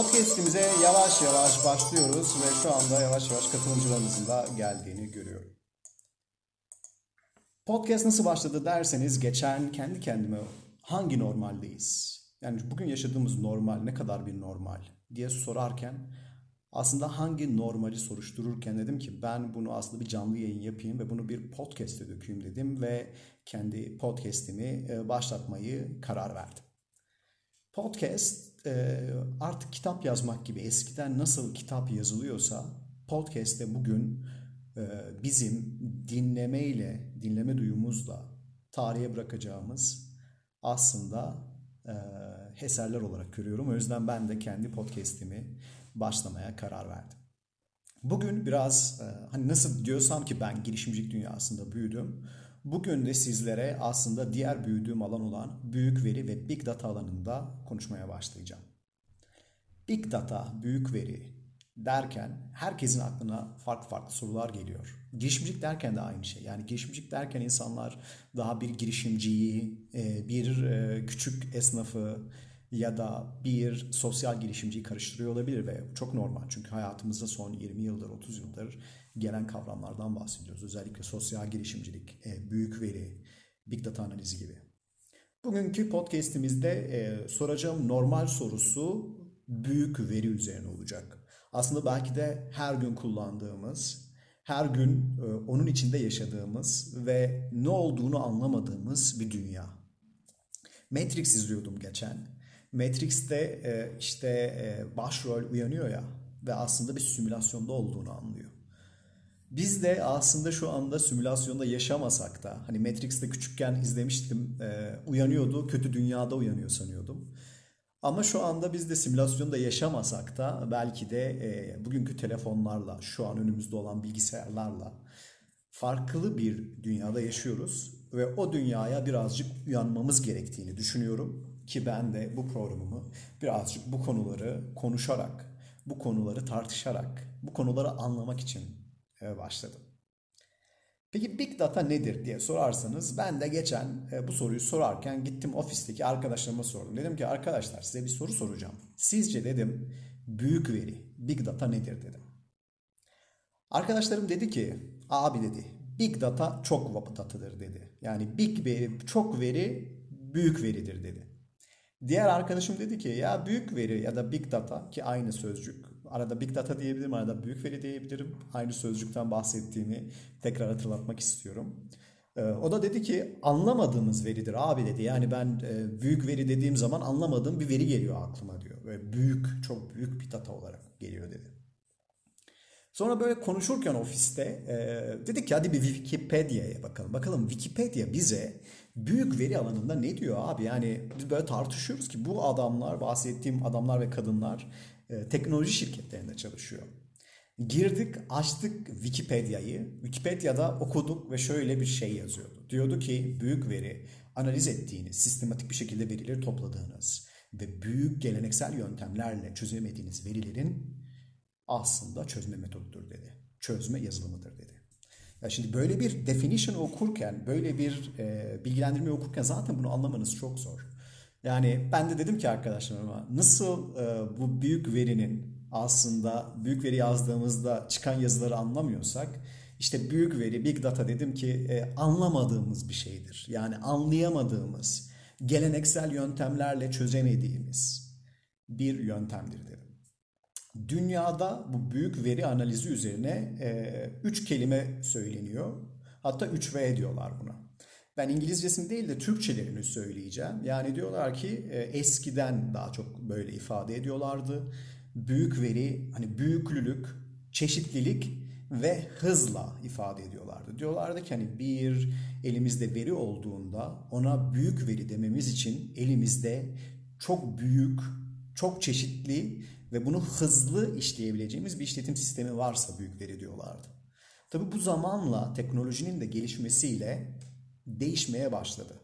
Podcast'imize yavaş yavaş başlıyoruz ve şu anda yavaş yavaş katılımcılarımızın da geldiğini görüyorum. Podcast nasıl başladı derseniz geçen kendi kendime hangi normaldeyiz? Yani bugün yaşadığımız normal ne kadar bir normal diye sorarken aslında hangi normali soruştururken dedim ki ben bunu aslında bir canlı yayın yapayım ve bunu bir podcast'e dökeyim dedim ve kendi podcast'imi e, başlatmayı karar verdim. Podcast e, artık kitap yazmak gibi eskiden nasıl kitap yazılıyorsa podcast'te bugün e, bizim dinlemeyle, dinleme duyumuzla tarihe bırakacağımız aslında eserler olarak görüyorum. O yüzden ben de kendi podcast'imi başlamaya karar verdim. Bugün biraz hani nasıl diyorsam ki ben girişimcilik dünyasında büyüdüm. Bugün de sizlere aslında diğer büyüdüğüm alan olan büyük veri ve big data alanında konuşmaya başlayacağım. Big data, büyük veri derken herkesin aklına farklı farklı sorular geliyor. Girişimcilik derken de aynı şey. Yani girişimcilik derken insanlar daha bir girişimciyi, e, bir e, küçük esnafı ya da bir sosyal girişimciyi karıştırıyor olabilir ve çok normal. Çünkü hayatımızda son 20 yıldır, 30 yıldır gelen kavramlardan bahsediyoruz. Özellikle sosyal girişimcilik, e, büyük veri, big data analizi gibi. Bugünkü podcast'imizde e, soracağım normal sorusu büyük veri üzerine olacak. Aslında belki de her gün kullandığımız, her gün e, onun içinde yaşadığımız ve ne olduğunu anlamadığımız bir dünya. Matrix izliyordum geçen. Matrix'te işte başrol uyanıyor ya ve aslında bir simülasyonda olduğunu anlıyor. Biz de aslında şu anda simülasyonda yaşamasak da hani Matrix'te küçükken izlemiştim e, uyanıyordu kötü dünyada uyanıyor sanıyordum. Ama şu anda biz de simülasyonda yaşamasak da belki de e, bugünkü telefonlarla şu an önümüzde olan bilgisayarlarla farklı bir dünyada yaşıyoruz ve o dünyaya birazcık uyanmamız gerektiğini düşünüyorum ki ben de bu programımı birazcık bu konuları konuşarak, bu konuları tartışarak, bu konuları anlamak için başladım. Peki Big Data nedir diye sorarsanız ben de geçen e, bu soruyu sorarken gittim ofisteki arkadaşlarıma sordum. Dedim ki arkadaşlar size bir soru soracağım. Sizce dedim büyük veri, Big Data nedir dedim. Arkadaşlarım dedi ki abi dedi Big Data çok datadır dedi. Yani Big veri, çok veri büyük veridir dedi. Diğer arkadaşım dedi ki ya büyük veri ya da Big Data ki aynı sözcük Arada big data diyebilirim, arada büyük veri diyebilirim. Aynı sözcükten bahsettiğimi tekrar hatırlatmak istiyorum. Ee, o da dedi ki anlamadığımız veridir abi dedi. Yani ben e, büyük veri dediğim zaman anlamadığım bir veri geliyor aklıma diyor. Böyle büyük, çok büyük bir data olarak geliyor dedi. Sonra böyle konuşurken ofiste e, dedik ki hadi bir Wikipedia'ya bakalım. Bakalım Wikipedia bize büyük veri alanında ne diyor abi? Yani biz böyle tartışıyoruz ki bu adamlar, bahsettiğim adamlar ve kadınlar teknoloji şirketlerinde çalışıyor. Girdik, açtık Wikipedia'yı. Wikipedia'da okuduk ve şöyle bir şey yazıyordu. Diyordu ki büyük veri analiz ettiğiniz, sistematik bir şekilde verileri topladığınız ve büyük geleneksel yöntemlerle çözemediğiniz verilerin aslında çözme metodudur dedi. Çözme yazılımıdır dedi. Ya şimdi böyle bir definition okurken, böyle bir e, bilgilendirme okurken zaten bunu anlamanız çok zor. Yani ben de dedim ki arkadaşlarıma nasıl e, bu büyük verinin aslında büyük veri yazdığımızda çıkan yazıları anlamıyorsak işte büyük veri, big data dedim ki e, anlamadığımız bir şeydir. Yani anlayamadığımız, geleneksel yöntemlerle çözemediğimiz bir yöntemdir dedim. Dünyada bu büyük veri analizi üzerine e, üç kelime söyleniyor. Hatta 3V diyorlar buna. Ben İngilizcesini değil de Türkçelerini söyleyeceğim. Yani diyorlar ki e, eskiden daha çok böyle ifade ediyorlardı. Büyük veri, hani büyüklülük, çeşitlilik ve hızla ifade ediyorlardı. Diyorlardı ki hani bir elimizde veri olduğunda ona büyük veri dememiz için elimizde çok büyük, çok çeşitli ve bunu hızlı işleyebileceğimiz bir işletim sistemi varsa büyük veri diyorlardı. Tabi bu zamanla teknolojinin de gelişmesiyle değişmeye başladı.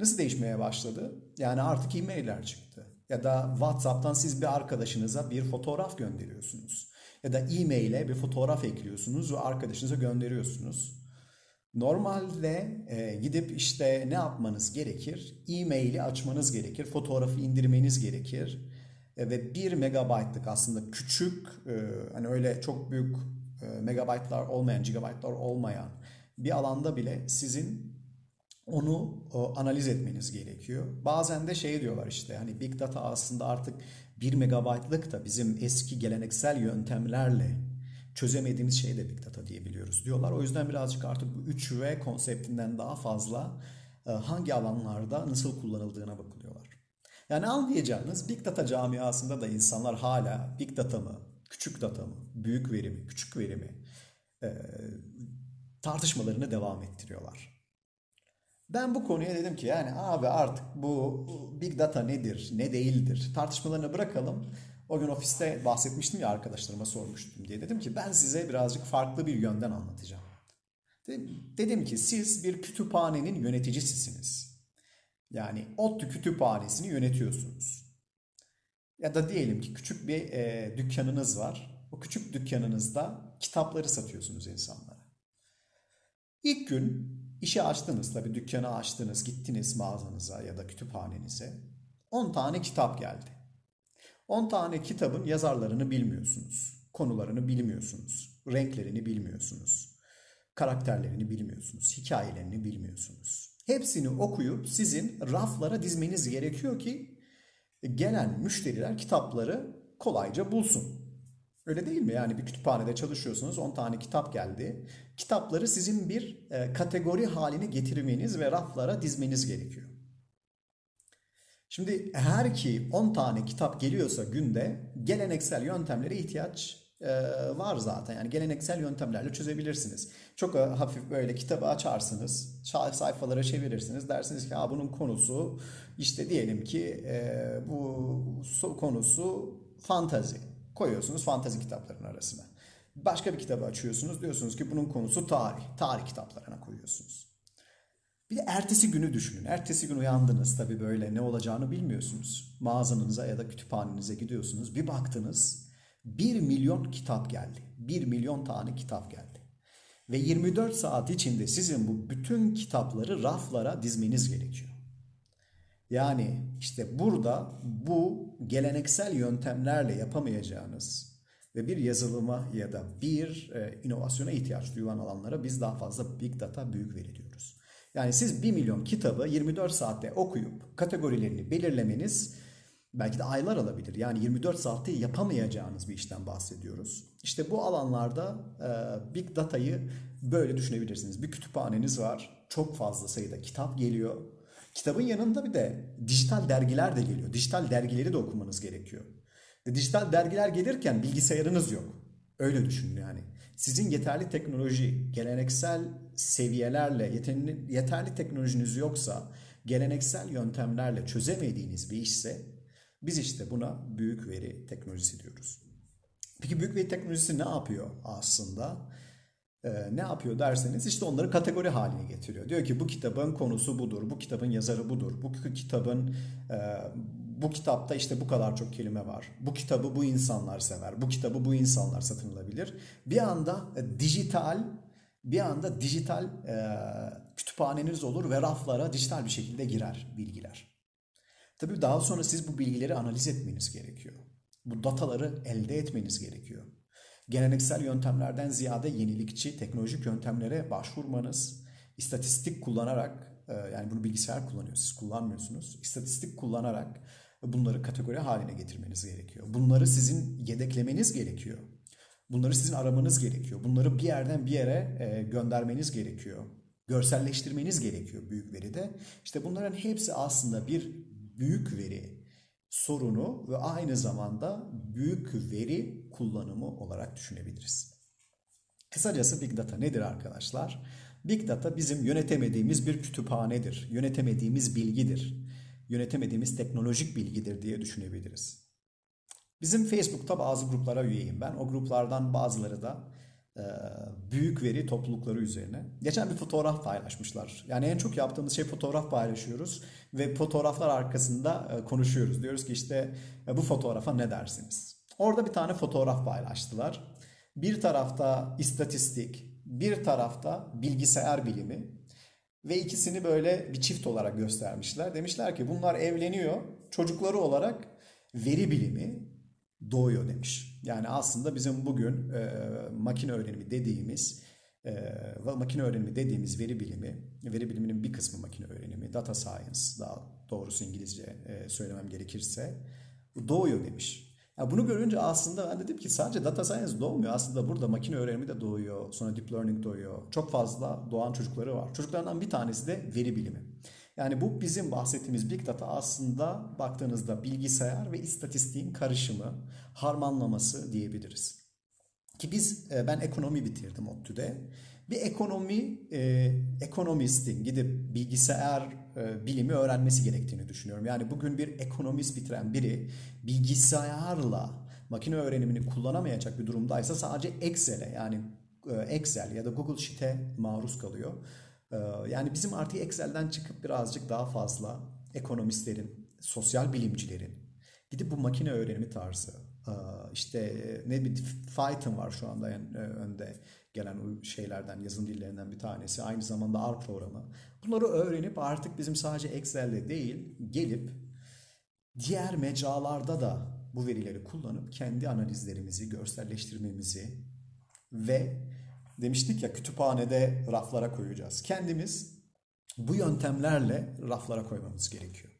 Nasıl değişmeye başladı? Yani artık e-mailler çıktı. Ya da WhatsApp'tan siz bir arkadaşınıza bir fotoğraf gönderiyorsunuz. Ya da e-mail'e bir fotoğraf ekliyorsunuz ve arkadaşınıza gönderiyorsunuz. Normalde e, gidip işte ne yapmanız gerekir? E-maili açmanız gerekir, fotoğrafı indirmeniz gerekir E, ve 1 megabaytlık aslında küçük e, hani öyle çok büyük e, megabaytlar olmayan, gigabaytlar olmayan bir alanda bile sizin onu analiz etmeniz gerekiyor. Bazen de şey diyorlar işte hani Big Data aslında artık 1 megabaytlık da bizim eski geleneksel yöntemlerle çözemediğimiz şey de Big Data diyebiliyoruz diyorlar. O yüzden birazcık artık bu 3V konseptinden daha fazla hangi alanlarda nasıl kullanıldığına bakılıyorlar. Yani anlayacağınız Big Data camiasında da insanlar hala Big Data mı, küçük data mı, büyük veri mi, küçük veri mi e, tartışmalarını devam ettiriyorlar. Ben bu konuya dedim ki yani abi artık bu Big Data nedir, ne değildir tartışmalarını bırakalım. O gün ofiste bahsetmiştim ya arkadaşlarıma sormuştum diye. Dedim ki ben size birazcık farklı bir yönden anlatacağım. Dedim ki siz bir kütüphanenin yöneticisisiniz. Yani ODTÜ kütüphanesini yönetiyorsunuz. Ya da diyelim ki küçük bir e, dükkanınız var. O küçük dükkanınızda kitapları satıyorsunuz insanlara. İlk gün işi açtınız tabii dükkanı açtınız, gittiniz mağazanıza ya da kütüphanenize. 10 tane kitap geldi. 10 tane kitabın yazarlarını bilmiyorsunuz. Konularını bilmiyorsunuz. Renklerini bilmiyorsunuz. Karakterlerini bilmiyorsunuz. Hikayelerini bilmiyorsunuz. Hepsini okuyup sizin raflara dizmeniz gerekiyor ki gelen müşteriler kitapları kolayca bulsun. Öyle değil mi? Yani bir kütüphanede çalışıyorsunuz 10 tane kitap geldi. Kitapları sizin bir e, kategori haline getirmeniz ve raflara dizmeniz gerekiyor. Şimdi her ki 10 tane kitap geliyorsa günde geleneksel yöntemlere ihtiyaç e, var zaten. Yani geleneksel yöntemlerle çözebilirsiniz. Çok e, hafif böyle kitabı açarsınız, sayfalara çevirirsiniz. Dersiniz ki bunun konusu işte diyelim ki e, bu konusu fantazi. Koyuyorsunuz fantazi kitapların arasına. Başka bir kitabı açıyorsunuz diyorsunuz ki bunun konusu tarih. Tarih kitaplarına koyuyorsunuz. Bir de ertesi günü düşünün. Ertesi gün uyandınız tabii böyle ne olacağını bilmiyorsunuz. Mağazanıza ya da kütüphanenize gidiyorsunuz. Bir baktınız 1 milyon kitap geldi. 1 milyon tane kitap geldi. Ve 24 saat içinde sizin bu bütün kitapları raflara dizmeniz gerekiyor. Yani işte burada bu geleneksel yöntemlerle yapamayacağınız ve bir yazılıma ya da bir e, inovasyona ihtiyaç duyulan alanlara biz daha fazla big data büyük veri diyoruz. Yani siz 1 milyon kitabı 24 saatte okuyup kategorilerini belirlemeniz belki de aylar alabilir. Yani 24 saatte yapamayacağınız bir işten bahsediyoruz. İşte bu alanlarda e, Big Data'yı böyle düşünebilirsiniz. Bir kütüphaneniz var, çok fazla sayıda kitap geliyor. Kitabın yanında bir de dijital dergiler de geliyor. Dijital dergileri de okumanız gerekiyor. Ve dijital dergiler gelirken bilgisayarınız yok. Öyle düşünün yani. Sizin yeterli teknoloji, geleneksel seviyelerle yeterli, yeterli teknolojiniz yoksa, geleneksel yöntemlerle çözemediğiniz bir işse biz işte buna büyük veri teknolojisi diyoruz. Peki büyük veri teknolojisi ne yapıyor aslında? Ee, ne yapıyor derseniz işte onları kategori haline getiriyor. Diyor ki bu kitabın konusu budur, bu kitabın yazarı budur, bu kitabın e, bu kitapta işte bu kadar çok kelime var. Bu kitabı bu insanlar sever. Bu kitabı bu insanlar satın alabilir. Bir anda e, dijital bir anda dijital e, kütüphaneniz olur ve raflara dijital bir şekilde girer bilgiler. Tabii daha sonra siz bu bilgileri analiz etmeniz gerekiyor. Bu dataları elde etmeniz gerekiyor. Geleneksel yöntemlerden ziyade yenilikçi teknolojik yöntemlere başvurmanız, istatistik kullanarak e, yani bunu bilgisayar kullanıyor siz kullanmıyorsunuz. İstatistik kullanarak bunları kategori haline getirmeniz gerekiyor. Bunları sizin yedeklemeniz gerekiyor. Bunları sizin aramanız gerekiyor. Bunları bir yerden bir yere e, göndermeniz gerekiyor. Görselleştirmeniz gerekiyor büyük veride. İşte bunların hepsi aslında bir büyük veri sorunu ve aynı zamanda büyük veri kullanımı olarak düşünebiliriz. Kısacası Big Data nedir arkadaşlar? Big Data bizim yönetemediğimiz bir kütüphanedir. Yönetemediğimiz bilgidir yönetemediğimiz teknolojik bilgidir diye düşünebiliriz. Bizim Facebook'ta bazı gruplara üyeyim ben. O gruplardan bazıları da e, büyük veri toplulukları üzerine. Geçen bir fotoğraf paylaşmışlar. Yani en çok yaptığımız şey fotoğraf paylaşıyoruz ve fotoğraflar arkasında e, konuşuyoruz. Diyoruz ki işte e, bu fotoğrafa ne dersiniz? Orada bir tane fotoğraf paylaştılar. Bir tarafta istatistik, bir tarafta bilgisayar bilimi, ve ikisini böyle bir çift olarak göstermişler. Demişler ki bunlar evleniyor. Çocukları olarak veri bilimi doğuyor demiş. Yani aslında bizim bugün e, makine öğrenimi dediğimiz e, makine öğrenimi dediğimiz veri bilimi, veri biliminin bir kısmı makine öğrenimi, data science daha doğrusu İngilizce e, söylemem gerekirse doğuyor demiş. Ya bunu görünce aslında ben dedim ki sadece data science doğmuyor. Aslında burada makine öğrenimi de doğuyor. Sonra deep learning doğuyor. Çok fazla doğan çocukları var. Çocuklardan bir tanesi de veri bilimi. Yani bu bizim bahsettiğimiz big data aslında baktığınızda bilgisayar ve istatistiğin karışımı, harmanlaması diyebiliriz. Ki biz e, ben ekonomi bitirdim ODTÜ'de. Bir ekonomi e, ekonomistin gidip bilgisayar e, bilimi öğrenmesi gerektiğini düşünüyorum. Yani bugün bir ekonomist bitiren biri bilgisayarla makine öğrenimini kullanamayacak bir durumdaysa sadece Excel'e yani e, Excel ya da Google Sheet'e maruz kalıyor. E, yani bizim artık Excel'den çıkıp birazcık daha fazla ekonomistlerin, sosyal bilimcilerin gidip bu makine öğrenimi tarzı işte ne bir Python var şu anda önde gelen şeylerden, yazım dillerinden bir tanesi. Aynı zamanda R programı. Bunları öğrenip artık bizim sadece Excel'de değil, gelip diğer mecralarda da bu verileri kullanıp kendi analizlerimizi, görselleştirmemizi ve demiştik ya kütüphanede raflara koyacağız. Kendimiz bu yöntemlerle raflara koymamız gerekiyor.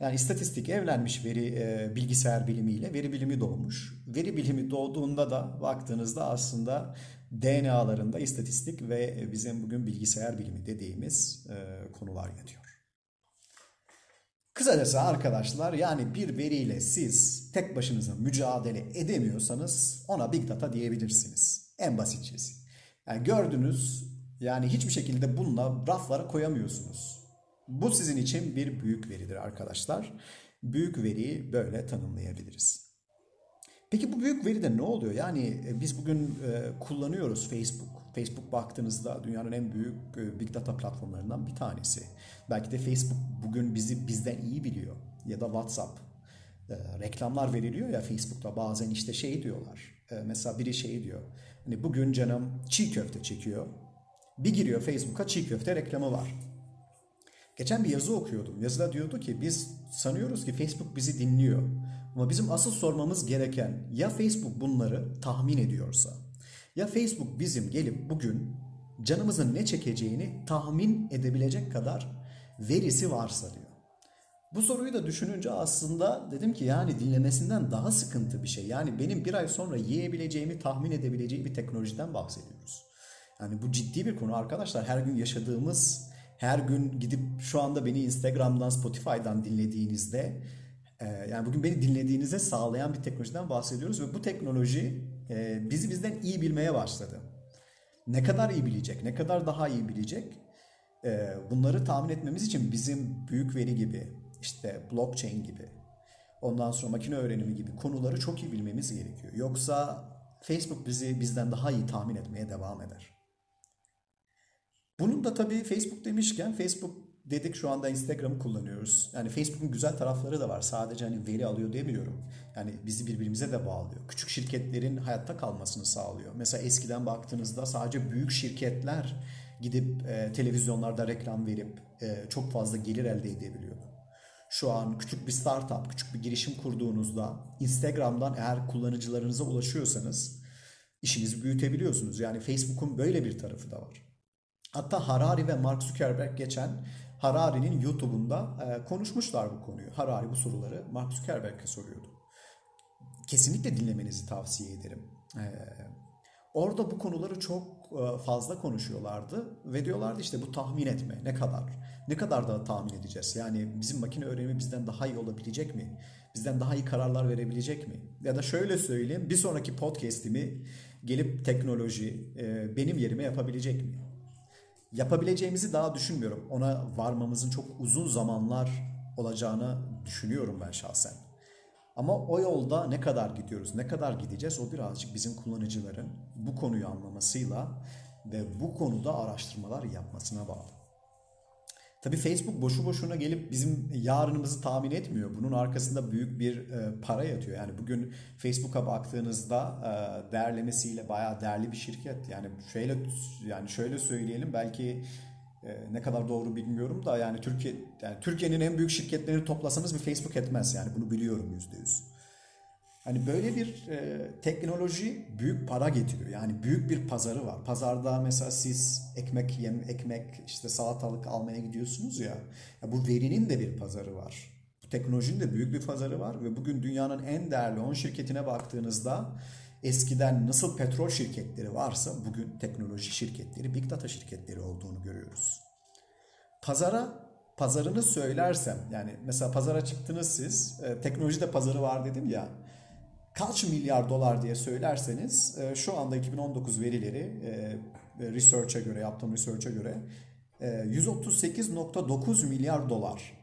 Yani istatistik evlenmiş veri e, bilgisayar bilimiyle veri bilimi doğmuş. Veri bilimi doğduğunda da baktığınızda aslında DNA'larında istatistik ve bizim bugün bilgisayar bilimi dediğimiz e, konular yatıyor. Kısacası arkadaşlar yani bir veriyle siz tek başınıza mücadele edemiyorsanız ona big data diyebilirsiniz. En basitçesi. Yani gördünüz yani hiçbir şekilde bununla raflara koyamıyorsunuz. Bu sizin için bir büyük veridir arkadaşlar. Büyük veriyi böyle tanımlayabiliriz. Peki bu büyük veride ne oluyor? Yani e, biz bugün e, kullanıyoruz Facebook. Facebook baktığınızda dünyanın en büyük e, big data platformlarından bir tanesi. Belki de Facebook bugün bizi bizden iyi biliyor. Ya da WhatsApp. reklamlar veriliyor ya Facebook'ta bazen işte şey diyorlar. mesela biri şey diyor. Hani bugün canım çiğ köfte çekiyor. Bir giriyor Facebook'a çiğ köfte reklamı var. Geçen bir yazı okuyordum. Yazıda diyordu ki biz sanıyoruz ki Facebook bizi dinliyor. Ama bizim asıl sormamız gereken ya Facebook bunları tahmin ediyorsa ya Facebook bizim gelip bugün canımızın ne çekeceğini tahmin edebilecek kadar verisi varsa diyor. Bu soruyu da düşününce aslında dedim ki yani dinlemesinden daha sıkıntı bir şey. Yani benim bir ay sonra yiyebileceğimi tahmin edebileceği bir teknolojiden bahsediyoruz. Yani bu ciddi bir konu arkadaşlar. Her gün yaşadığımız her gün gidip şu anda beni Instagram'dan, Spotify'dan dinlediğinizde yani bugün beni dinlediğinize sağlayan bir teknolojiden bahsediyoruz ve bu teknoloji e, bizi bizden iyi bilmeye başladı. Ne kadar iyi bilecek, ne kadar daha iyi bilecek e, bunları tahmin etmemiz için bizim büyük veri gibi, işte blockchain gibi, ondan sonra makine öğrenimi gibi konuları çok iyi bilmemiz gerekiyor. Yoksa Facebook bizi bizden daha iyi tahmin etmeye devam eder. Bunun da tabii Facebook demişken Facebook dedik şu anda Instagram'ı kullanıyoruz. Yani Facebook'un güzel tarafları da var. Sadece hani veri alıyor demiyorum. Yani bizi birbirimize de bağlıyor. Küçük şirketlerin hayatta kalmasını sağlıyor. Mesela eskiden baktığınızda sadece büyük şirketler gidip e, televizyonlarda reklam verip e, çok fazla gelir elde edebiliyordu. Şu an küçük bir startup, küçük bir girişim kurduğunuzda Instagram'dan eğer kullanıcılarınıza ulaşıyorsanız işinizi büyütebiliyorsunuz. Yani Facebook'un böyle bir tarafı da var. Hatta Harari ve Mark Zuckerberg geçen Harari'nin YouTube'unda e, konuşmuşlar bu konuyu. Harari bu soruları Mark Zuckerberg'e soruyordu. Kesinlikle dinlemenizi tavsiye ederim. E, orada bu konuları çok e, fazla konuşuyorlardı ve diyorlardı işte bu tahmin etme ne kadar ne kadar da tahmin edeceğiz yani bizim makine öğrenimi bizden daha iyi olabilecek mi bizden daha iyi kararlar verebilecek mi ya da şöyle söyleyeyim bir sonraki podcast'imi gelip teknoloji e, benim yerime yapabilecek mi yapabileceğimizi daha düşünmüyorum. Ona varmamızın çok uzun zamanlar olacağını düşünüyorum ben şahsen. Ama o yolda ne kadar gidiyoruz, ne kadar gideceğiz o birazcık bizim kullanıcıların bu konuyu anlamasıyla ve bu konuda araştırmalar yapmasına bağlı. Tabii Facebook boşu boşuna gelip bizim yarınımızı tahmin etmiyor. Bunun arkasında büyük bir e, para yatıyor. Yani bugün Facebook'a baktığınızda e, değerlemesiyle bayağı değerli bir şirket. Yani şöyle yani şöyle söyleyelim belki E, ne kadar doğru bilmiyorum da yani Türkiye yani Türkiye'nin en büyük şirketlerini toplasanız bir Facebook etmez yani bunu biliyorum yüzde yüz. Hani böyle bir e, teknoloji büyük para getiriyor. Yani büyük bir pazarı var. Pazarda mesela siz ekmek yem ekmek işte salatalık almaya gidiyorsunuz ya. ya bu verinin de bir pazarı var. Bu teknolojinin de büyük bir pazarı var ve bugün dünyanın en değerli 10 şirketine baktığınızda eskiden nasıl petrol şirketleri varsa bugün teknoloji şirketleri, big data şirketleri olduğunu görüyoruz. Pazara pazarını söylersem yani mesela pazara çıktınız siz e, teknolojide pazarı var dedim ya kaç milyar dolar diye söylerseniz e, şu anda 2019 verileri e, research'a göre yaptığım research'a göre e, 138.9 milyar dolar.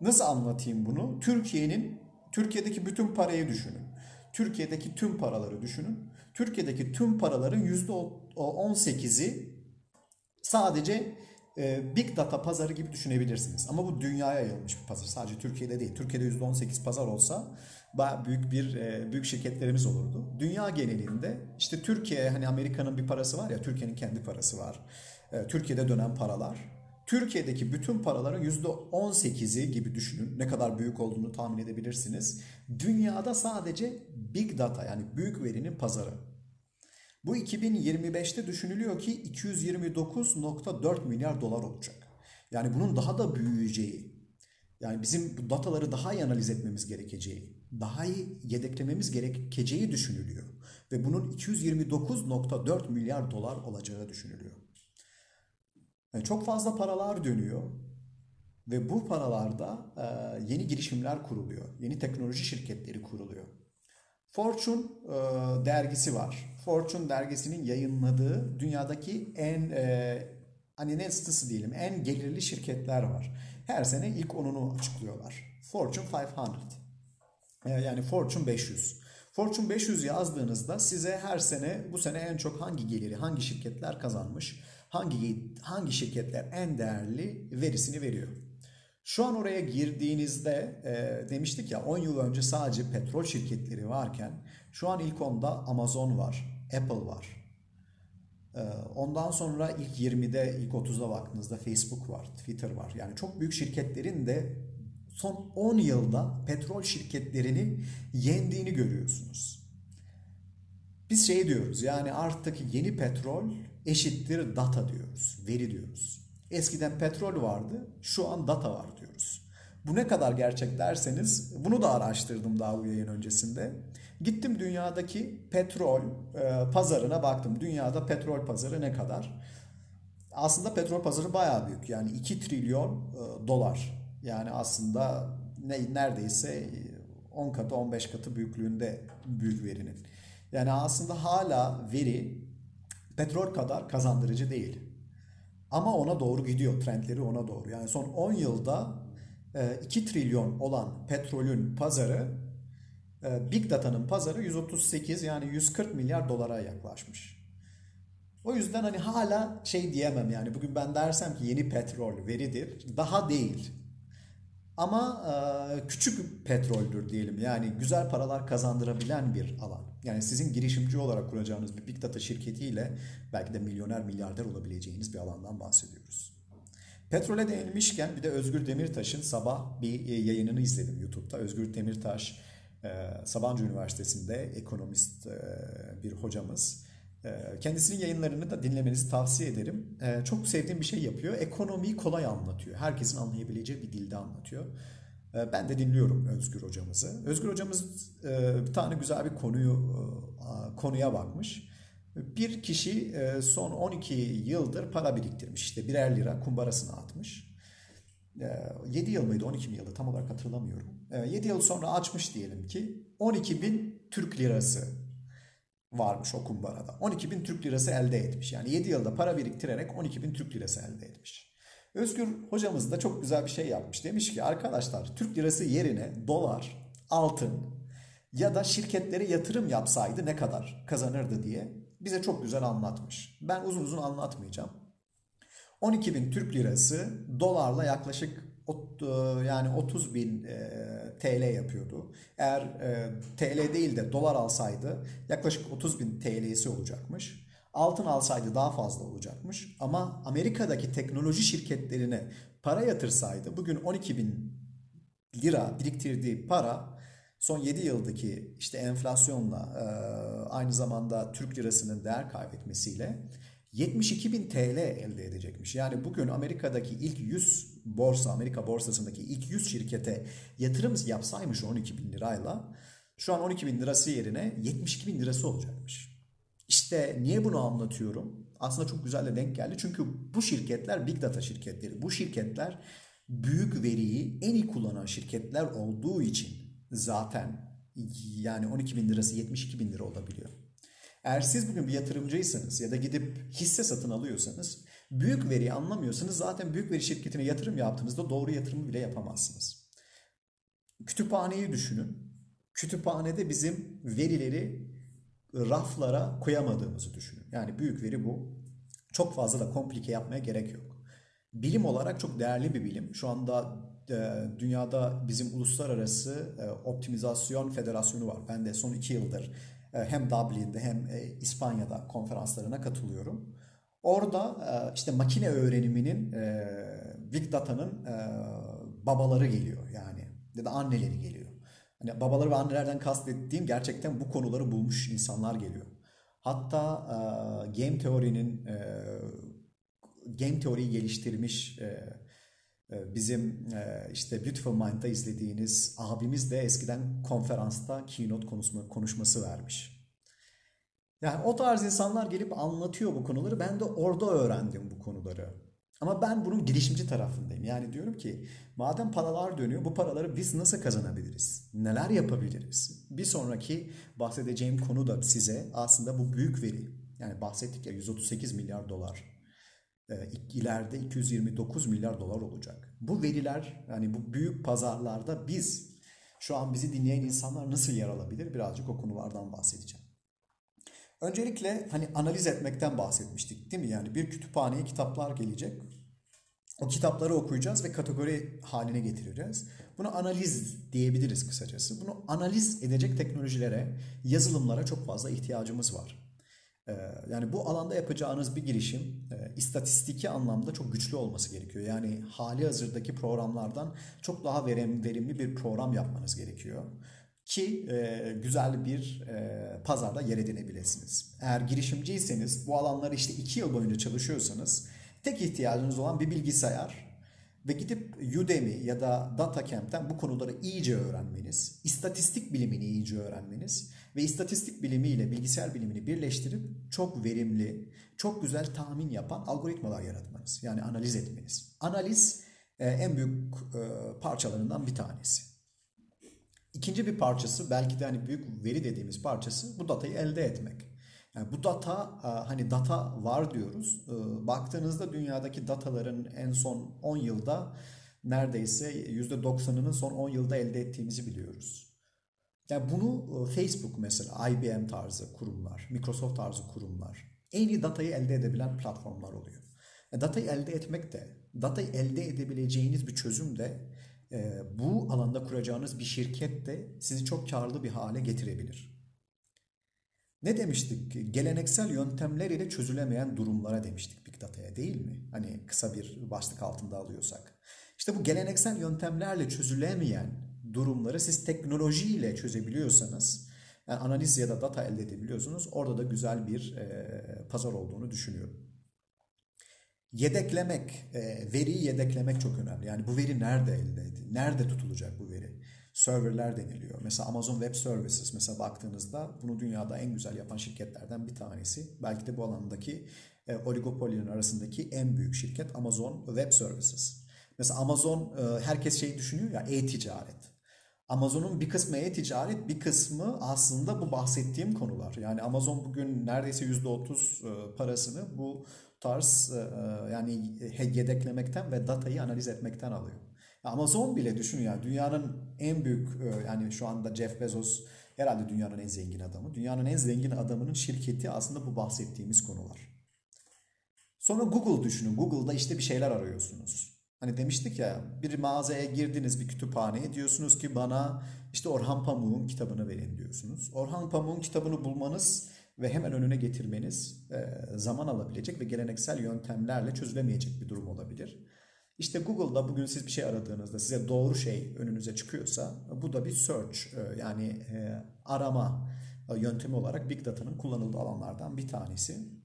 Nasıl anlatayım bunu? Türkiye'nin Türkiye'deki bütün parayı düşünün. Türkiye'deki tüm paraları düşünün. Türkiye'deki tüm paraların %18'i sadece e, Big Data pazarı gibi düşünebilirsiniz. Ama bu dünyaya yayılmış bir pazar. Sadece Türkiye'de değil. Türkiye'de %18 pazar olsa büyük bir e, büyük şirketlerimiz olurdu. Dünya genelinde işte Türkiye hani Amerika'nın bir parası var ya Türkiye'nin kendi parası var. E, Türkiye'de dönen paralar. Türkiye'deki bütün paraların %18'i gibi düşünün. Ne kadar büyük olduğunu tahmin edebilirsiniz. Dünyada sadece Big Data yani büyük verinin pazarı. Bu 2025'te düşünülüyor ki 229.4 milyar dolar olacak. Yani bunun daha da büyüyeceği, yani bizim bu dataları daha iyi analiz etmemiz gerekeceği, daha iyi yedeklememiz gerekeceği düşünülüyor. Ve bunun 229.4 milyar dolar olacağı düşünülüyor. Yani çok fazla paralar dönüyor ve bu paralarda yeni girişimler kuruluyor, yeni teknoloji şirketleri kuruluyor. Fortune dergisi var. Fortune dergisinin yayınladığı dünyadaki en hani ne sitesi diyelim en gelirli şirketler var. Her sene ilk onunu açıklıyorlar. Fortune 500. Yani Fortune 500. Fortune 500 yazdığınızda size her sene bu sene en çok hangi geliri, hangi şirketler kazanmış, hangi hangi şirketler en değerli verisini veriyor. Şu an oraya girdiğinizde e, demiştik ya 10 yıl önce sadece petrol şirketleri varken şu an ilk onda Amazon var, Apple var. E, ondan sonra ilk 20'de, ilk 30'da baktığınızda Facebook var, Twitter var. Yani çok büyük şirketlerin de son 10 yılda petrol şirketlerini yendiğini görüyorsunuz. Biz şey diyoruz yani artık yeni petrol eşittir data diyoruz, veri diyoruz. Eskiden petrol vardı, şu an data var diyoruz. Bu ne kadar gerçek derseniz bunu da araştırdım daha bu yayın öncesinde. Gittim dünyadaki petrol e, pazarına baktım. Dünyada petrol pazarı ne kadar? Aslında petrol pazarı bayağı büyük. Yani 2 trilyon e, dolar. Yani aslında ne, neredeyse 10 katı 15 katı büyüklüğünde büyük verinin. Yani aslında hala veri petrol kadar kazandırıcı değil. Ama ona doğru gidiyor. Trendleri ona doğru. Yani son 10 yılda 2 e, trilyon olan petrolün pazarı e, Big Data'nın pazarı 138 yani 140 milyar dolara yaklaşmış. O yüzden hani hala şey diyemem yani bugün ben dersem ki yeni petrol veridir. Daha değil. Ama küçük petroldür diyelim. Yani güzel paralar kazandırabilen bir alan. Yani sizin girişimci olarak kuracağınız bir Big Data şirketiyle belki de milyoner milyarder olabileceğiniz bir alandan bahsediyoruz. Petrole değinmişken bir de Özgür Demirtaş'ın sabah bir yayınını izledim YouTube'da. Özgür Demirtaş Sabancı Üniversitesi'nde ekonomist bir hocamız. E, kendisinin yayınlarını da dinlemenizi tavsiye ederim. Çok sevdiğim bir şey yapıyor. Ekonomiyi kolay anlatıyor. Herkesin anlayabileceği bir dilde anlatıyor. Ben de dinliyorum Özgür hocamızı. Özgür hocamız bir tane güzel bir konuyu konuya bakmış. Bir kişi son 12 yıldır para biriktirmiş. İşte birer lira kumbarasına atmış. 7 yıl mıydı 12 mi yıldı tam olarak hatırlamıyorum. 7 yıl sonra açmış diyelim ki 12 bin Türk lirası varmış o kumbarada. 12 bin Türk lirası elde etmiş. Yani 7 yılda para biriktirerek 12 bin Türk lirası elde etmiş. Özgür hocamız da çok güzel bir şey yapmış. Demiş ki arkadaşlar Türk lirası yerine dolar, altın ya da şirketlere yatırım yapsaydı ne kadar kazanırdı diye bize çok güzel anlatmış. Ben uzun uzun anlatmayacağım. 12 bin Türk lirası dolarla yaklaşık yani 30 bin e, TL yapıyordu. Eğer e, TL değil de dolar alsaydı yaklaşık 30 bin TL'si olacakmış. Altın alsaydı daha fazla olacakmış. Ama Amerika'daki teknoloji şirketlerine para yatırsaydı bugün 12 bin lira biriktirdiği para son 7 yıldaki işte enflasyonla aynı zamanda Türk lirasının değer kaybetmesiyle 72 bin TL elde edecekmiş. Yani bugün Amerika'daki ilk 100 borsa, Amerika borsasındaki ilk 100 şirkete yatırım yapsaymış 12 bin lirayla şu an 12 bin lirası yerine 72 bin lirası olacakmış. İşte niye bunu anlatıyorum? Aslında çok güzel de denk geldi. Çünkü bu şirketler big data şirketleri. Bu şirketler büyük veriyi en iyi kullanan şirketler olduğu için zaten yani 12 bin lirası 72 bin lira olabiliyor. Eğer siz bugün bir yatırımcıysanız ya da gidip hisse satın alıyorsanız büyük veriyi anlamıyorsanız zaten büyük veri şirketine yatırım yaptığınızda doğru yatırımı bile yapamazsınız. Kütüphaneyi düşünün. Kütüphanede bizim verileri raflara koyamadığımızı düşünün. Yani büyük veri bu. Çok fazla da komplike yapmaya gerek yok. Bilim olarak çok değerli bir bilim. Şu anda e, dünyada bizim uluslararası e, optimizasyon federasyonu var. Ben de son iki yıldır e, hem Dublin'de hem İspanya'da konferanslarına katılıyorum. Orada e, işte makine öğreniminin Big Data'nın babaları geliyor yani ya da anneleri geliyor. Hani babaları ve annelerden kastettiğim gerçekten bu konuları bulmuş insanlar geliyor. Hatta game teorinin game teoriyi geliştirmiş bizim e, işte Beautiful Mind'da izlediğiniz abimiz de eskiden konferansta keynote konuşma, konuşması vermiş. Yani o tarz insanlar gelip anlatıyor bu konuları. Ben de orada öğrendim bu konuları. Ama ben bunun girişimci tarafındayım. Yani diyorum ki madem paralar dönüyor bu paraları biz nasıl kazanabiliriz? Neler yapabiliriz? Bir sonraki bahsedeceğim konu da size aslında bu büyük veri. Yani bahsettik ya 138 milyar dolar e, ileride 229 milyar dolar olacak. Bu veriler yani bu büyük pazarlarda biz şu an bizi dinleyen insanlar nasıl yer alabilir? Birazcık o konulardan bahsedeceğim. Öncelikle hani analiz etmekten bahsetmiştik değil mi? Yani bir kütüphaneye kitaplar gelecek. O kitapları okuyacağız ve kategori haline getireceğiz. Bunu analiz diyebiliriz kısacası. Bunu analiz edecek teknolojilere, yazılımlara çok fazla ihtiyacımız var. Ee, yani bu alanda yapacağınız bir girişim e, istatistiki anlamda çok güçlü olması gerekiyor. Yani hali hazırdaki programlardan çok daha verimli bir program yapmanız gerekiyor. Ki e, güzel bir e, pazarda yer edinebilirsiniz. Eğer girişimciyseniz bu alanları işte iki yıl boyunca çalışıyorsanız tek ihtiyacınız olan bir bilgisayar ve gidip Udemy ya da DataCamp'ten bu konuları iyice öğrenmeniz, istatistik bilimini iyice öğrenmeniz ve istatistik bilimi ile bilgisayar bilimini birleştirip çok verimli, çok güzel tahmin yapan algoritmalar yaratmanız. Yani analiz etmeniz. Analiz e, en büyük e, parçalarından bir tanesi. İkinci bir parçası belki de hani büyük veri dediğimiz parçası bu datayı elde etmek. Yani bu data e, hani data var diyoruz. E, baktığınızda dünyadaki dataların en son 10 yılda neredeyse %90'ının son 10 yılda elde ettiğimizi biliyoruz. Yani bunu e, Facebook mesela IBM tarzı kurumlar, Microsoft tarzı kurumlar en iyi datayı elde edebilen platformlar oluyor. Datayı elde etmek de, datayı elde edebileceğiniz bir çözüm de bu alanda kuracağınız bir şirket de sizi çok karlı bir hale getirebilir. Ne demiştik? Geleneksel yöntemler ile çözülemeyen durumlara demiştik Big Data'ya değil mi? Hani kısa bir başlık altında alıyorsak. İşte bu geleneksel yöntemlerle çözülemeyen durumları siz teknolojiyle çözebiliyorsanız, yani analiz ya da data elde edebiliyorsunuz. Orada da güzel bir e, pazar olduğunu düşünüyorum. Yedeklemek, e, veriyi yedeklemek çok önemli. Yani bu veri nerede elde edilir? Nerede tutulacak bu veri? serverler deniliyor. Mesela Amazon Web Services mesela baktığınızda bunu dünyada en güzel yapan şirketlerden bir tanesi. Belki de bu alandaki e, oligopolinin arasındaki en büyük şirket Amazon Web Services. Mesela Amazon e, herkes şey düşünüyor ya e-ticaret. Amazon'un bir kısmı e-ticaret, bir kısmı aslında bu bahsettiğim konular. Yani Amazon bugün neredeyse %30 e, parasını bu tarz e, e, yani yedeklemekten ve datayı analiz etmekten alıyor. Amazon bile düşün ya dünyanın en büyük e, yani şu anda Jeff Bezos herhalde dünyanın en zengin adamı. Dünyanın en zengin adamının şirketi aslında bu bahsettiğimiz konular. Sonra Google düşünün. Google'da işte bir şeyler arıyorsunuz. Hani demiştik ya bir mağazaya girdiniz bir kütüphaneye diyorsunuz ki bana işte Orhan Pamuk'un kitabını verin diyorsunuz. Orhan Pamuk'un kitabını bulmanız ve hemen önüne getirmeniz e, zaman alabilecek ve geleneksel yöntemlerle çözülemeyecek bir durum olabilir. İşte Google'da bugün siz bir şey aradığınızda size doğru şey önünüze çıkıyorsa bu da bir search e, yani e, arama yöntemi olarak Big Data'nın kullanıldığı alanlardan bir tanesi.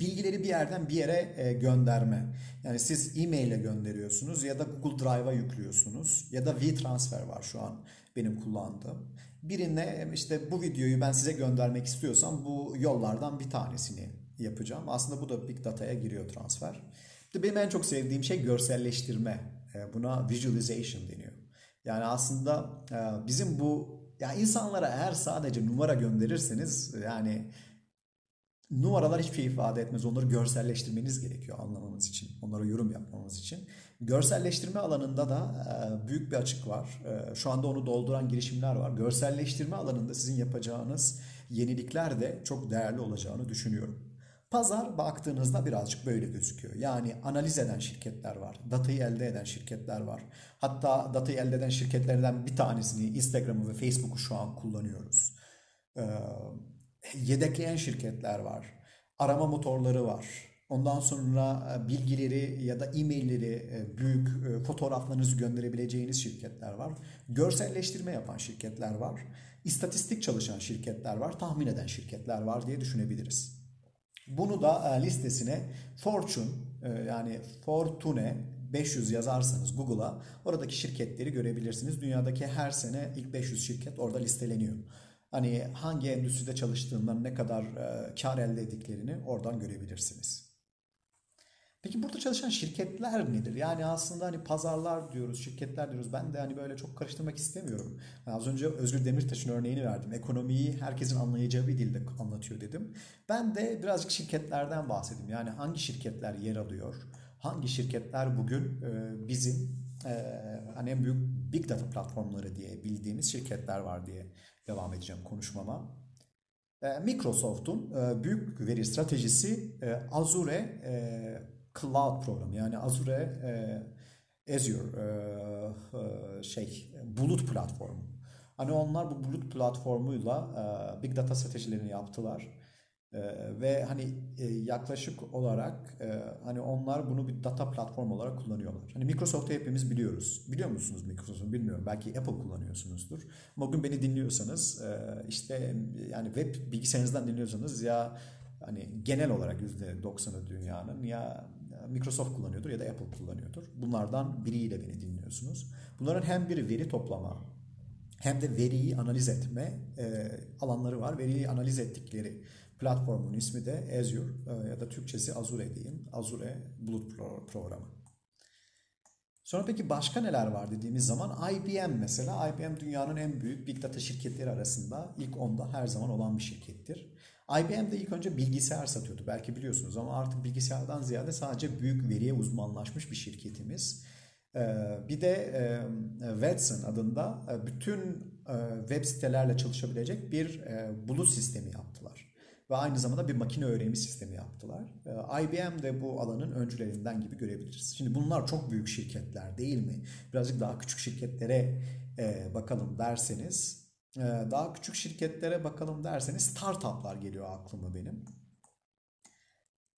Bilgileri bir yerden bir yere gönderme. Yani siz e-mail ile gönderiyorsunuz ya da Google Drive'a yüklüyorsunuz ya da WeTransfer var şu an benim kullandığım. Birine işte bu videoyu ben size göndermek istiyorsam bu yollardan bir tanesini yapacağım. Aslında bu da Big Data'ya giriyor transfer. Benim en çok sevdiğim şey görselleştirme. E, buna visualization deniyor. Yani aslında e, bizim bu ya insanlara eğer sadece numara gönderirseniz yani numaralar hiçbir şey ifade etmez. Onları görselleştirmeniz gerekiyor anlamamız için. Onlara yorum yapmamız için. Görselleştirme alanında da e, büyük bir açık var. Şu anda onu dolduran girişimler var. Görselleştirme alanında sizin yapacağınız yenilikler de çok değerli olacağını düşünüyorum. Pazar baktığınızda birazcık böyle gözüküyor. Yani analiz eden şirketler var. Datayı elde eden şirketler var. Hatta datayı elde eden şirketlerden bir tanesini Instagram'ı ve Facebook'u şu an kullanıyoruz. Ee, yedekleyen şirketler var. Arama motorları var. Ondan sonra e, bilgileri ya da e-mailleri, e, büyük e, fotoğraflarınızı gönderebileceğiniz şirketler var. Görselleştirme yapan şirketler var. İstatistik çalışan şirketler var. Tahmin eden şirketler var diye düşünebiliriz. Bunu da listesine Fortune yani Fortune 500 yazarsanız Google'a oradaki şirketleri görebilirsiniz. Dünyadaki her sene ilk 500 şirket orada listeleniyor. Hani hangi endüstride çalıştığından ne kadar e, kar elde ettiklerini oradan görebilirsiniz. Peki burada çalışan şirketler nedir? Yani aslında hani pazarlar diyoruz, şirketler diyoruz. Ben de hani böyle çok karıştırmak istemiyorum. Yani az önce Özgür Demirtaş'ın örneğini verdim. Ekonomiyi herkesin anlayacağı bir dilde anlatıyor dedim. Ben de birazcık şirketlerden bahsedeyim. Yani hangi şirketler yer alıyor? Hangi şirketler bugün e, bizim e, hani en büyük big data platformları diye bildiğimiz şirketler var diye devam edeceğim konuşmama. E, Microsoft'un büyük veri stratejisi Azure Cloud programı yani Azure e, Azure e, e, şey bulut platformu. Hani onlar bu bulut platformuyla e, big data stratejilerini yaptılar. E, ve hani e, yaklaşık olarak e, hani onlar bunu bir data platform olarak kullanıyorlar. Hani Microsoft'u hepimiz biliyoruz. Biliyor musunuz Microsoft'u bilmiyorum. Belki Apple kullanıyorsunuzdur. Ama bugün beni dinliyorsanız e, işte yani web bilgisayarınızdan dinliyorsanız ya hani genel olarak %90'ı dünyanın ya Microsoft kullanıyordur ya da Apple kullanıyordur. Bunlardan biriyle beni dinliyorsunuz. Bunların hem bir veri toplama hem de veriyi analiz etme e, alanları var. Veriyi analiz ettikleri platformun ismi de Azure e, ya da Türkçesi Azure diyeyim. Azure Bulut Programı. Sonra peki başka neler var dediğimiz zaman IBM mesela. IBM dünyanın en büyük big data şirketleri arasında ilk onda her zaman olan bir şirkettir. IBM de ilk önce bilgisayar satıyordu belki biliyorsunuz ama artık bilgisayardan ziyade sadece büyük veriye uzmanlaşmış bir şirketimiz. Ee, bir de Watson adında e, bütün e, web sitelerle çalışabilecek bir e, bulut sistemi yaptılar. Ve aynı zamanda bir makine öğrenimi sistemi yaptılar. Ee, IBM de bu alanın öncülerinden gibi görebiliriz. Şimdi bunlar çok büyük şirketler değil mi? Birazcık daha küçük şirketlere bakalım derseniz ee, daha küçük şirketlere bakalım derseniz startuplar geliyor aklıma benim.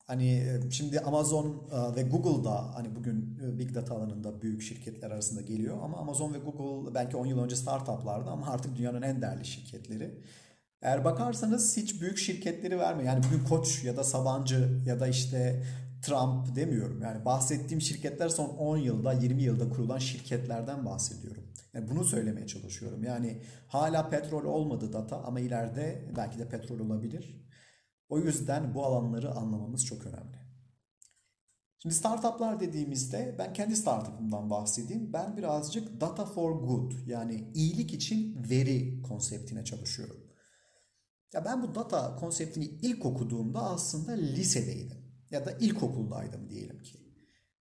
Hani e, şimdi Amazon e, ve Google da hani bugün e, Big Data alanında büyük şirketler arasında geliyor ama Amazon ve Google belki 10 yıl önce startuplardı ama artık dünyanın en değerli şirketleri. Eğer bakarsanız hiç büyük şirketleri vermiyor. Yani bugün Koç ya da Sabancı ya da işte Trump demiyorum. Yani bahsettiğim şirketler son 10 yılda 20 yılda kurulan şirketlerden bahsediyorum. Yani bunu söylemeye çalışıyorum. Yani hala petrol olmadı data ama ileride belki de petrol olabilir. O yüzden bu alanları anlamamız çok önemli. Şimdi startuplar dediğimizde ben kendi startup'ımdan bahsedeyim. Ben birazcık data for good yani iyilik için veri konseptine çalışıyorum. Ya ben bu data konseptini ilk okuduğumda aslında lisedeydim ya da ilkokuldaydım diyelim ki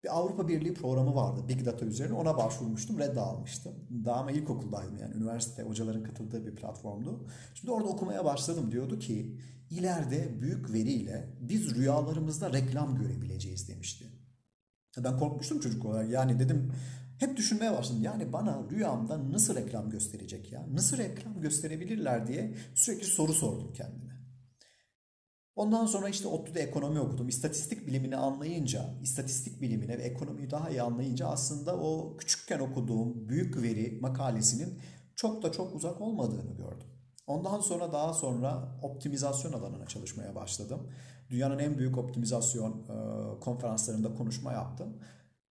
bir Avrupa Birliği programı vardı Big Data üzerine. Ona başvurmuştum, red almıştım. Daha ama ilkokuldaydım yani üniversite hocaların katıldığı bir platformdu. Şimdi orada okumaya başladım. Diyordu ki ileride büyük veriyle biz rüyalarımızda reklam görebileceğiz demişti. Ben korkmuştum çocuk olarak. Yani dedim hep düşünmeye başladım. Yani bana rüyamda nasıl reklam gösterecek ya? Nasıl reklam gösterebilirler diye sürekli soru sordum kendime. Ondan sonra işte ODTÜ'de ekonomi okudum. İstatistik bilimini anlayınca, istatistik bilimini ve ekonomiyi daha iyi anlayınca aslında o küçükken okuduğum büyük veri makalesinin çok da çok uzak olmadığını gördüm. Ondan sonra daha sonra optimizasyon alanına çalışmaya başladım. Dünyanın en büyük optimizasyon e, konferanslarında konuşma yaptım.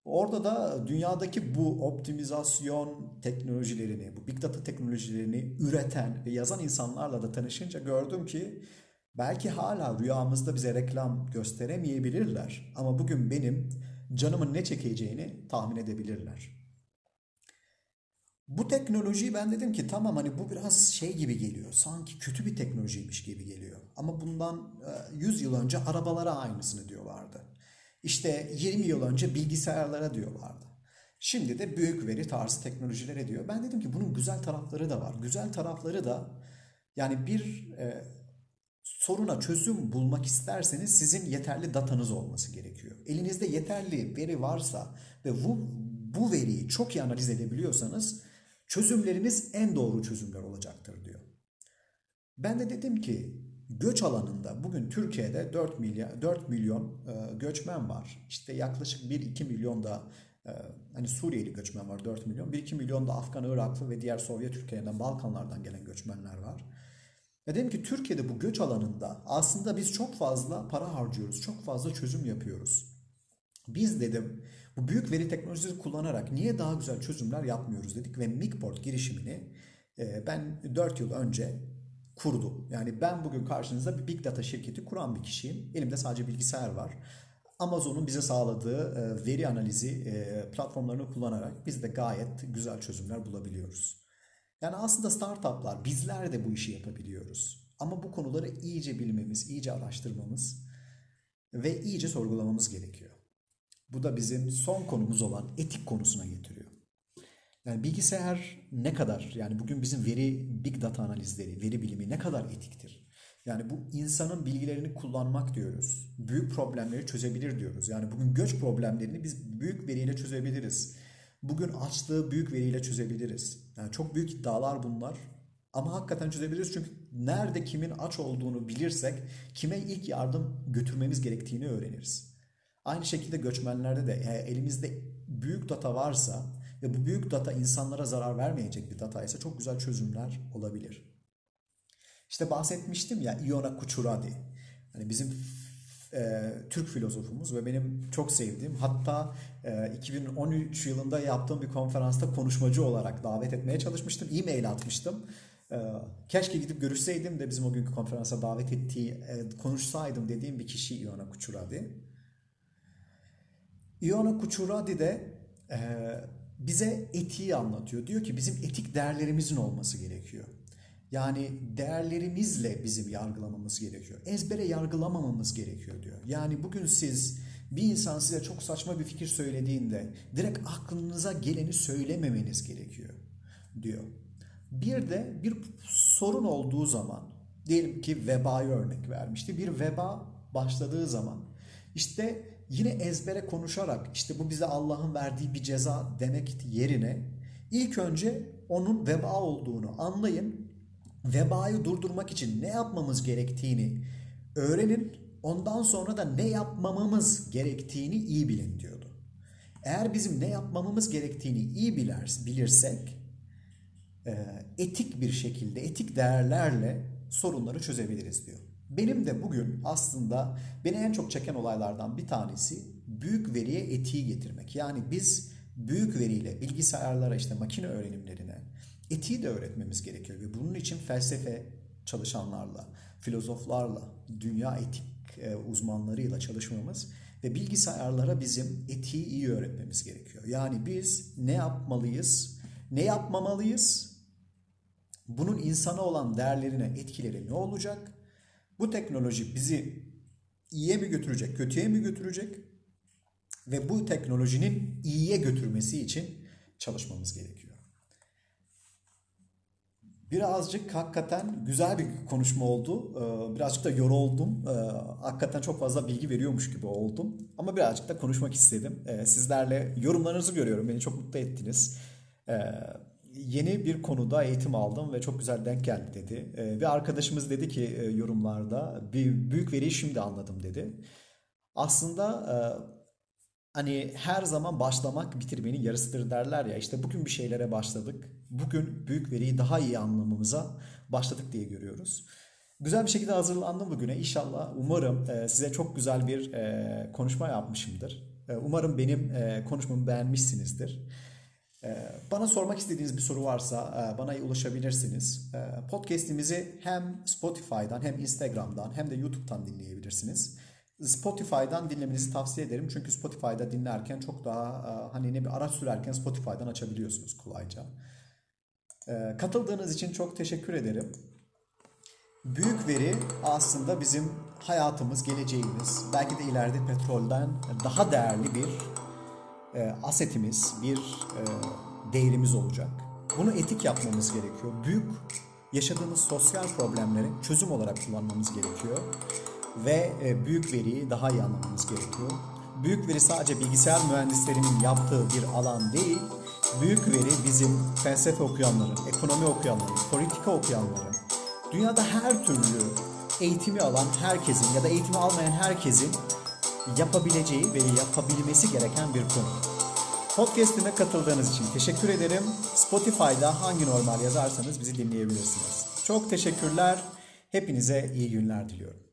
Orada da dünyadaki bu optimizasyon teknolojilerini, bu big data teknolojilerini üreten ve yazan insanlarla da tanışınca gördüm ki belki hala rüyamızda bize reklam gösteremeyebilirler ama bugün benim canımın ne çekeceğini tahmin edebilirler. Bu teknolojiyi ben dedim ki tamam hani bu biraz şey gibi geliyor. Sanki kötü bir teknolojiymiş gibi geliyor. Ama bundan 100 yıl önce arabalara aynısını diyorlardı. İşte 20 yıl önce bilgisayarlara diyorlardı. Şimdi de büyük veri tarzı teknolojilere diyor. Ben dedim ki bunun güzel tarafları da var. Güzel tarafları da yani bir e, soruna çözüm bulmak isterseniz sizin yeterli datanız olması gerekiyor. Elinizde yeterli veri varsa ve bu, bu veriyi çok iyi analiz edebiliyorsanız çözümleriniz en doğru çözümler olacaktır diyor. Ben de dedim ki göç alanında bugün Türkiye'de 4 milyon 4 milyon e, göçmen var. İşte yaklaşık 1-2 milyon da e, hani Suriyeli göçmen var 4 milyon. 1-2 milyon da Afgan, Iraklı ve diğer Sovyet ülkelerinden, Balkanlardan gelen göçmenler var. Dedim ki Türkiye'de bu göç alanında aslında biz çok fazla para harcıyoruz, çok fazla çözüm yapıyoruz. Biz dedim bu büyük veri teknolojisi kullanarak niye daha güzel çözümler yapmıyoruz dedik ve Migport girişimini e, ben 4 yıl önce kurdum. Yani ben bugün karşınızda bir Big Data şirketi kuran bir kişiyim. Elimde sadece bilgisayar var. Amazon'un bize sağladığı e, veri analizi e, platformlarını kullanarak biz de gayet güzel çözümler bulabiliyoruz. Yani aslında startuplar bizler de bu işi yapabiliyoruz. Ama bu konuları iyice bilmemiz, iyice araştırmamız ve iyice sorgulamamız gerekiyor. Bu da bizim son konumuz olan etik konusuna getiriyor. Yani bilgisayar ne kadar yani bugün bizim veri big data analizleri, veri bilimi ne kadar etiktir? Yani bu insanın bilgilerini kullanmak diyoruz. Büyük problemleri çözebilir diyoruz. Yani bugün göç problemlerini biz büyük veriyle çözebiliriz. Bugün açlığı büyük veriyle çözebiliriz. Yani çok büyük iddialar bunlar. Ama hakikaten çözebiliriz çünkü nerede kimin aç olduğunu bilirsek kime ilk yardım götürmemiz gerektiğini öğreniriz. Aynı şekilde göçmenlerde de elimizde büyük data varsa ve bu büyük data insanlara zarar vermeyecek bir data ise çok güzel çözümler olabilir. İşte bahsetmiştim ya Iona Kuchuradi. Hani bizim e, Türk filozofumuz ve benim çok sevdiğim hatta e, 2013 yılında yaptığım bir konferansta konuşmacı olarak davet etmeye çalışmıştım. E-mail atmıştım. E, keşke gidip görüşseydim de bizim o günkü konferansa davet ettiği, e, konuşsaydım dediğim bir kişi Iona Kuchuradi. Iona Kuchuradi de e, bize etiği anlatıyor. Diyor ki bizim etik değerlerimizin olması gerekiyor. Yani değerlerimizle bizim yargılamamız gerekiyor. Ezbere yargılamamamız gerekiyor diyor. Yani bugün siz bir insan size çok saçma bir fikir söylediğinde direkt aklınıza geleni söylememeniz gerekiyor diyor. Bir de bir sorun olduğu zaman diyelim ki vebayı örnek vermişti. Bir veba başladığı zaman işte yine ezbere konuşarak işte bu bize Allah'ın verdiği bir ceza demek yerine ilk önce onun veba olduğunu anlayın. Vebayı durdurmak için ne yapmamız gerektiğini öğrenin. Ondan sonra da ne yapmamamız gerektiğini iyi bilin diyordu. Eğer bizim ne yapmamamız gerektiğini iyi biler, bilirsek e, etik bir şekilde, etik değerlerle sorunları çözebiliriz diyor. Benim de bugün aslında beni en çok çeken olaylardan bir tanesi büyük veriye etiği getirmek. Yani biz büyük veriyle bilgisayarlara işte makine öğrenimlerine etiği de öğretmemiz gerekiyor. Ve bunun için felsefe çalışanlarla, filozoflarla, dünya etik e, uzmanlarıyla çalışmamız ve bilgisayarlara bizim etiği iyi öğretmemiz gerekiyor. Yani biz ne yapmalıyız, ne yapmamalıyız, bunun insana olan değerlerine etkileri ne olacak bu teknoloji bizi iyiye mi götürecek, kötüye mi götürecek? Ve bu teknolojinin iyiye götürmesi için çalışmamız gerekiyor. Birazcık hakikaten güzel bir konuşma oldu. Ee, birazcık da yoruldum. Ee, hakikaten çok fazla bilgi veriyormuş gibi oldum. Ama birazcık da konuşmak istedim. Ee, sizlerle yorumlarınızı görüyorum. Beni çok mutlu ettiniz yeni bir konuda eğitim aldım ve çok güzel denk geldi dedi. Ee, bir arkadaşımız dedi ki e, yorumlarda büyük veriyi şimdi anladım dedi. Aslında e, hani her zaman başlamak bitirmenin yarısıdır derler ya. İşte bugün bir şeylere başladık. Bugün büyük veriyi daha iyi anlamamıza başladık diye görüyoruz. Güzel bir şekilde hazırlandım bugüne. İnşallah umarım e, size çok güzel bir e, konuşma yapmışımdır. E, umarım benim e, konuşmamı beğenmişsinizdir. E, bana sormak istediğiniz bir soru varsa e, bana ulaşabilirsiniz. E, podcast'imizi hem Spotify'dan hem Instagram'dan hem de YouTube'dan dinleyebilirsiniz. Spotify'dan dinlemenizi tavsiye ederim. Çünkü Spotify'da dinlerken çok daha e, hani ne bir araç sürerken Spotify'dan açabiliyorsunuz kolayca. E, katıldığınız için çok teşekkür ederim. Büyük veri aslında bizim hayatımız, geleceğimiz, belki de ileride petrolden daha değerli bir e, asetimiz, bir e, değerimiz olacak. Bunu etik yapmamız gerekiyor. Büyük yaşadığımız sosyal problemleri çözüm olarak kullanmamız gerekiyor. Ve e, büyük veriyi daha iyi anlamamız gerekiyor. Büyük veri sadece bilgisayar mühendislerinin yaptığı bir alan değil. Büyük veri bizim felsefe okuyanların, ekonomi okuyanların, politika okuyanların, dünyada her türlü eğitimi alan herkesin ya da eğitimi almayan herkesin yapabileceği ve yapabilmesi gereken bir konu. Podcast'ime katıldığınız için teşekkür ederim. Spotify'da hangi normal yazarsanız bizi dinleyebilirsiniz. Çok teşekkürler. Hepinize iyi günler diliyorum.